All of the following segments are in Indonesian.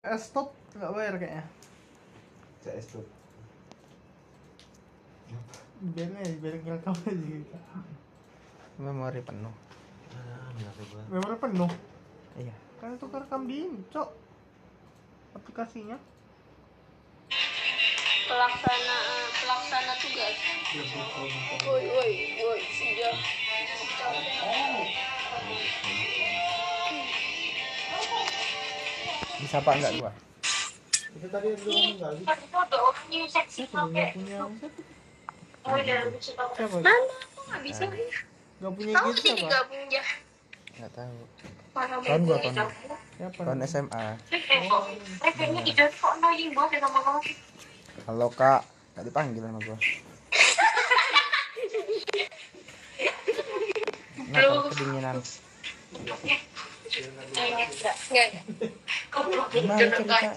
Eh, stop nggak bayar kayaknya. CS tuh Biarin aja, biarin rekam aja gitu. memori penuh Memang penuh. iya Kan itu rekam di cok. Aplikasinya. pelaksana pelaksana tugas woi woi woi sudah bisa apa enggak gua? Itu tadi yang lu ngomong kali. itu ada opsi seksi Siapa yang nggak punya. Oh Siapa? mana? Bisa? Punya kamu gitu sih siapa? nggak punya. Nggak tahu. Mana Tahun gua, mau tahun. kamu Siapa? tahun SMA kok. Sama kamu halo kak. Nggak dipanggil sama gua. Kenapa kedinginan? Enggak, enggak. Gimana ya, ceritanya?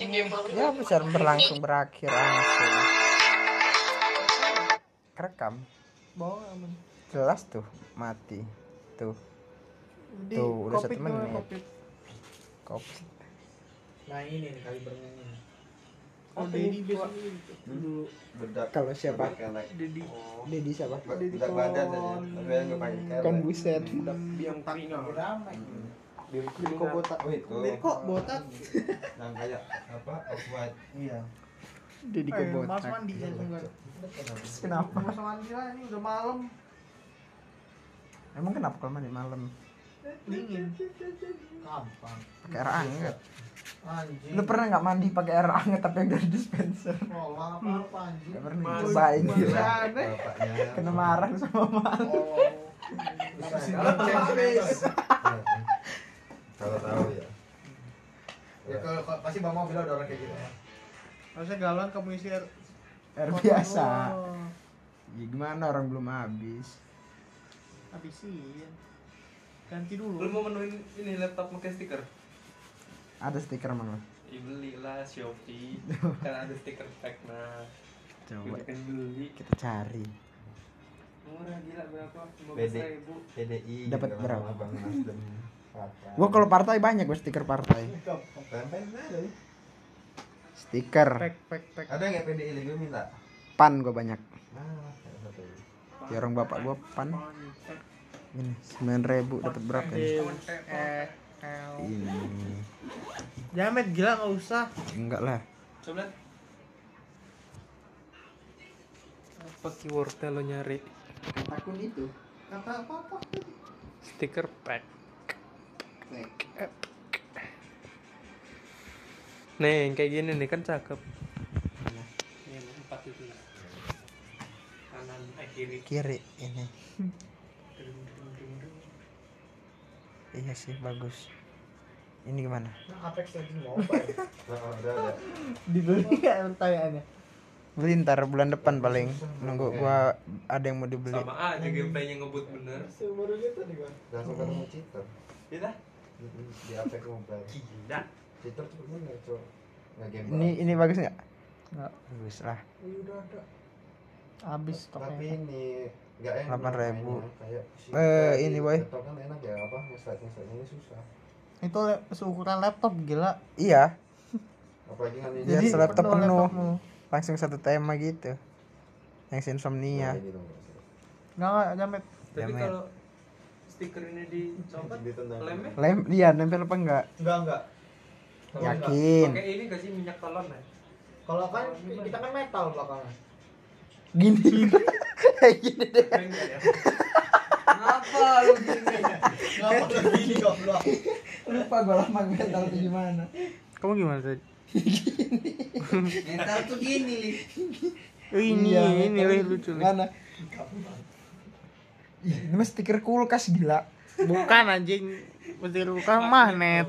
Ya besar berlangsung berakhir langsung. Aman. jelas tuh mati. Tuh, Di Tuh, udah satu menit. Kopi. Nah ini nih kali bernyanyi. Oh, Dedi biasanya gitu. Dulu. bedak Kalau siapa? Dedi. Dedi siapa? Dedi badan aja tapi yang pakai Kan buset. Biang taringnya ramai. Kok botak. oh itu botak? yang kayak apa off white Iya. Dedi Eh, Mas kebotak. mandi ya sungguh. Kenapa? Mas mandi lah ini udah malam. Emang kenapa kalau mandi malam? Dingin. Gampang. Pakai air hangat. Anjing. Lu pernah nggak mandi pakai air hangat tapi yang dari dispenser? Oh, apa apa anjing? Gak pernah Mas- cobain Mas- gila. Kena marah sama malu. Oh. Kalau tahu ya Ya kalau kalau- pasti Bang mau bilang ada orang kayak gitu ya. Harusnya galon kamu isi air. Biasa. Ya gimana orang belum habis. Habisin. Ganti dulu. Lu mau menuin ini laptop pakai stiker? Ada stiker lo? Ya belilah Shopee. kan ada stiker pack nah. Coba Gue kan beli. kita cari. Murah gila berapa? BD. 15 ribu. PDI Dapat gitu, berapa? Abang Nasdem Partai. Gua kalau partai banyak gua stiker partai. Stiker. Ada nggak PDI lagi gue minta Pan gua banyak. nah Ya orang bapak gua pan. Ini 9000 dapat berapa? Eh, L. Ini. Jamet gila nggak usah. Enggak lah. Coba lihat. Apa keywordnya lo nyari? Akun itu. Kata apa apa? Stiker pack. Nih, yang kayak gini nih kan cakep. Ini empat itu. Kanan, eh kiri. Kiri ini. Iya sih bagus. Ini gimana? Apex Legends Mobile. nah, ada ada Dibeli nggak pertanyaannya? Beli ntar bulan depan paling. Nunggu gua ada yang mau dibeli. Sama aja gameplaynya ngebut bener. Gitu nih gua. langsung ketemu cheater Kita di apek mobile gila. cepet bener cok nggak game Ini ini bagus nggak? Nggak. Bagus lah. Ini udah ada. Habis tapi ini nggak enak 8.000. mainnya. kayak si- Eh, ini, di boy. laptop kan enak ya apa ini susah Itu seukuran laptop gila. Iya. apalagi kan ini Jadi laptop penuh. Langsung satu tema gitu. Yang insomnia. Ini dong, Nggak nggak Jamet. Tapi Jamet. kalau stiker ini dicopot, lemnya Lem, iya nempel apa enggak? Enggak enggak. Enggak. Yakin. pakai ini kasih minyak telon ya? Kalau kan kita kan metal belakangnya. Gini. Kayak gini deh. Ya? Kenapa lu gini? Kenapa lu gini goblok? Lupa gua lama mental tuh gimana. Kamu gimana tadi? Metal tuh gini, Li. Ini Iya, ini mental tuh lucu. Mana? Ih, Ini mah stiker kulkas gila. Bukan anjing. Mesti bukan magnet.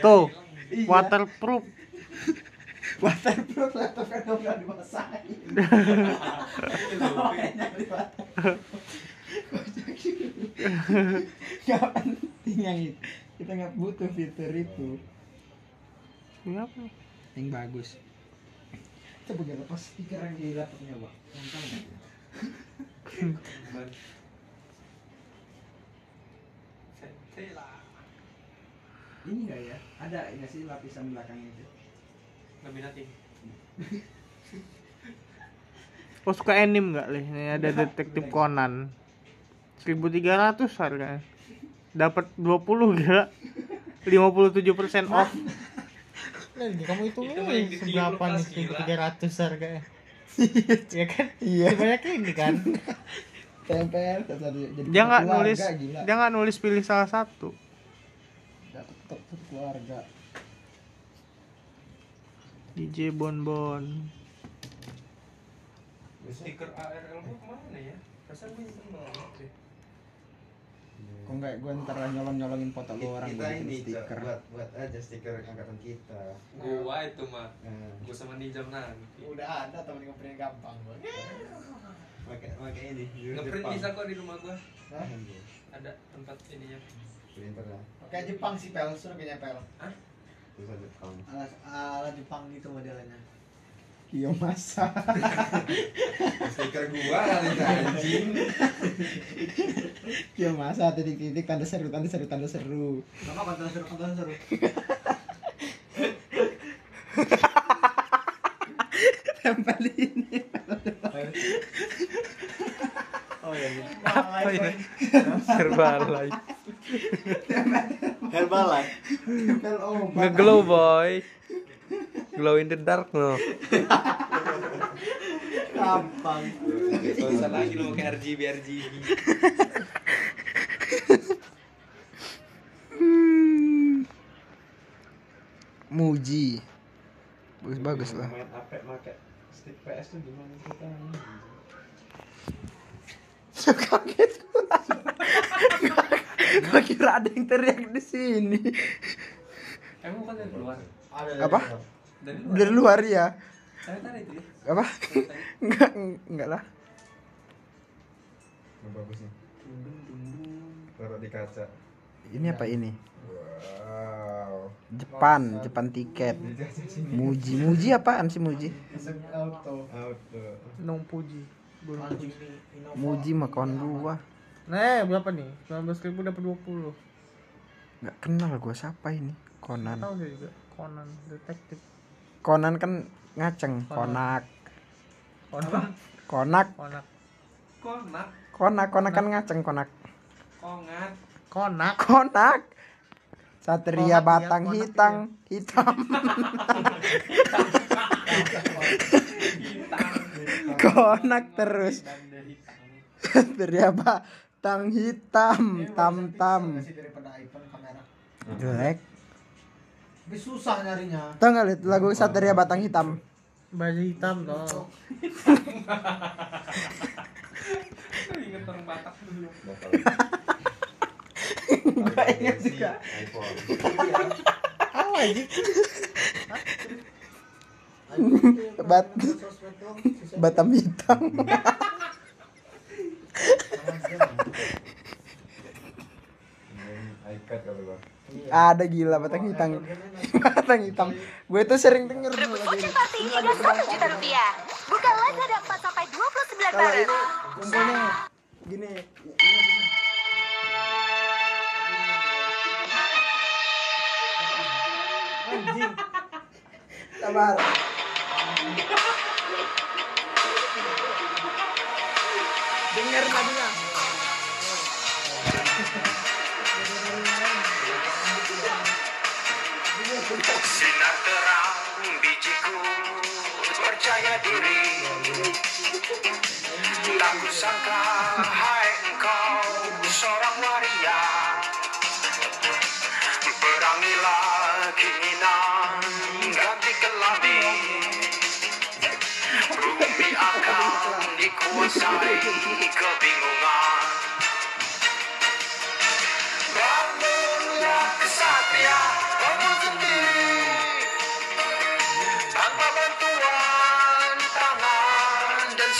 Tuh. hilang. Waterproof. Waterproof laptop kan enggak dimasakin. Gak penting yang itu. Kita nggak butuh fitur itu. Ini apa nih? Yang bagus. Coba kita lepas stiker yang di laptopnya, Bang. Ini enggak ya ada nggak sih lapisan belakangnya itu Lebih nanti. Oh suka anime nggak leh? Ini ada detektif Conan. 1300 harganya. Dapat 20 gila. 57% off. Lagi kamu itu Itu seberapa nih kulkas, gila. tiga ratus harganya Iya kan Iya. sebanyak ini kan tempel Dia nggak nulis, gila dia nggak nulis pilih salah satu. dapat tetap satu keluarga DJ Bonbon. Stiker ARL gua ke mana ya? Rasanya gue nyimpen banget. Kok nggak gue ntar nyolong nyolongin foto lu orang kita ini stiker. Buat buat aja stiker angkatan kita. Gua itu mah. nah, Gua sama Ninja nanti. udah ada temen ngeprint gampang gua pakai pakai ini Ngeprint bisa kok di rumah gua. Hah? Ada tempat ininya. printernya oke Jepang sih pel. Suruh kayaknya pel. Tulisan Jepang ala ala Jepang gitu modelnya Kiyomasa stiker gua kali itu anjing. Kiyomasa titik-titik tanda seru tanda seru tanda seru. Sama konten seru konten seru. Tempel ini. Oh iya Apa ya? Herbalife. Herbalife tempel obat Ngeglow boy. Glow in the dark no. gampang Gak usah lagi lo pakai RGB RGB. Muji. Bagus bagus lah. main apa pakai stick PS tuh gimana kita Kaget. Gua kira ada yang teriak di sini. Emang bukan dari luar? ada Apa? Dari luar. Dari luar ya. Saya tadi itu ya. Apa? Enggak, enggak lah. Yang bagus nih taruh di kaca Ini apa ini? wow Jepan, Jepan tiket. Muji, Muji apaan sih Muji? auto auto Nong Puji. Muji mah kawan gua. Nah, berapa nih? 19.000 dapat 20. Enggak kenal gua siapa ini? Conan. Tahu juga. Conan detektif. Conan kan ngaceng, konak. Konak. Konak. Konak. Konak, konak kan ngaceng, konak. Kongat. Konak. Konak. Satria Konak, batang iya, konak, hitam, hitam. konak terus. Satria batang hitam, tam tam. Jelek. Tapi susah nyarinya Tahu nggak liat lagu Satria batang hitam? baju hitam toh Ingat orang Batak dulu. Gua ingat juga Apa yang Bat-. Batam hitam. Kalau gua Ada gila batang hitam. batang hitam. Gue tuh sering denger dulu lagu ini. Investasi hingga 1 juta rupiah. Buka Lazada 4 sampai 29 Kalau Maret. ini kumpulnya gini. ini gini. Anjing. Sabar. Sinar terang bijiku. Percaya diri. Tak kusangka hai engkau seorang waria. Perangilah keinginan ganti keladi Bumi akan dikuasai kebingungan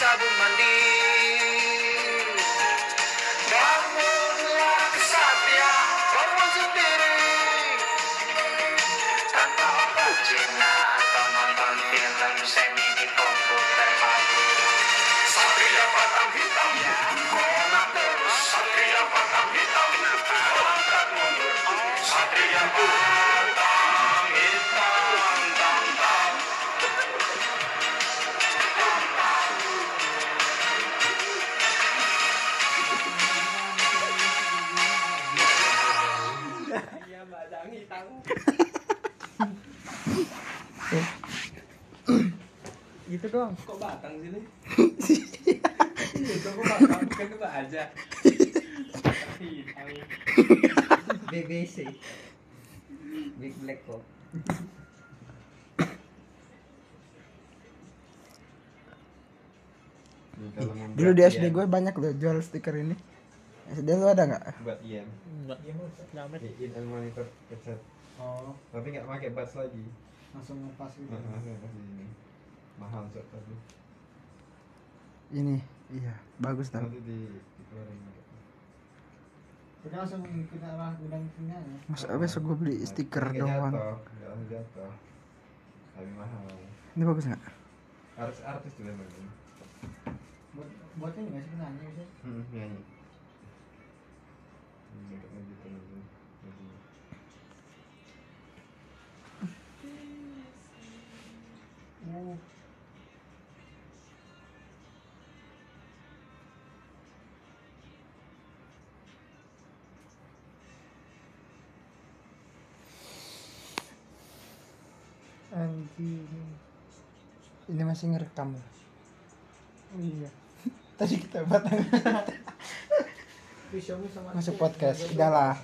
sabun mandi. Bangunlah kesatria bangun sendiri. Tanpa obat Cina atau nonton film semi di komputer. Satria batang hitam Konak terus. Satria batang hitam Konak mundur Satria batang gitu doang. Kok batang sih nih? Itu kok batang? Bukan itu aja. BBC Big Black kok dulu buat di SD gue banyak loh jual stiker ini. SD lu ada nggak? Buat Ian. Enggak. Jamet. Ian and monitor headset oh. Tapi nggak pakai buds lagi. Langsung ngepas gitu. Heeh, langsung ini mahal cok tapi. Ini iya bagus tau nanti di dikeluarin kita langsung kita arah gudang punya ya. Masa besok gue beli stiker Nggak doang. jatuh langsung jatuh. Tapi mahal. Ini bagus nggak? Artis artis memang ini buat buat ini nggak sih nanya sih? Hmm, nyanyi. Hmm, oh anjing. Ini masih ngerekam. Ya Iya. tadi kita batang masuk podcast. Udah lah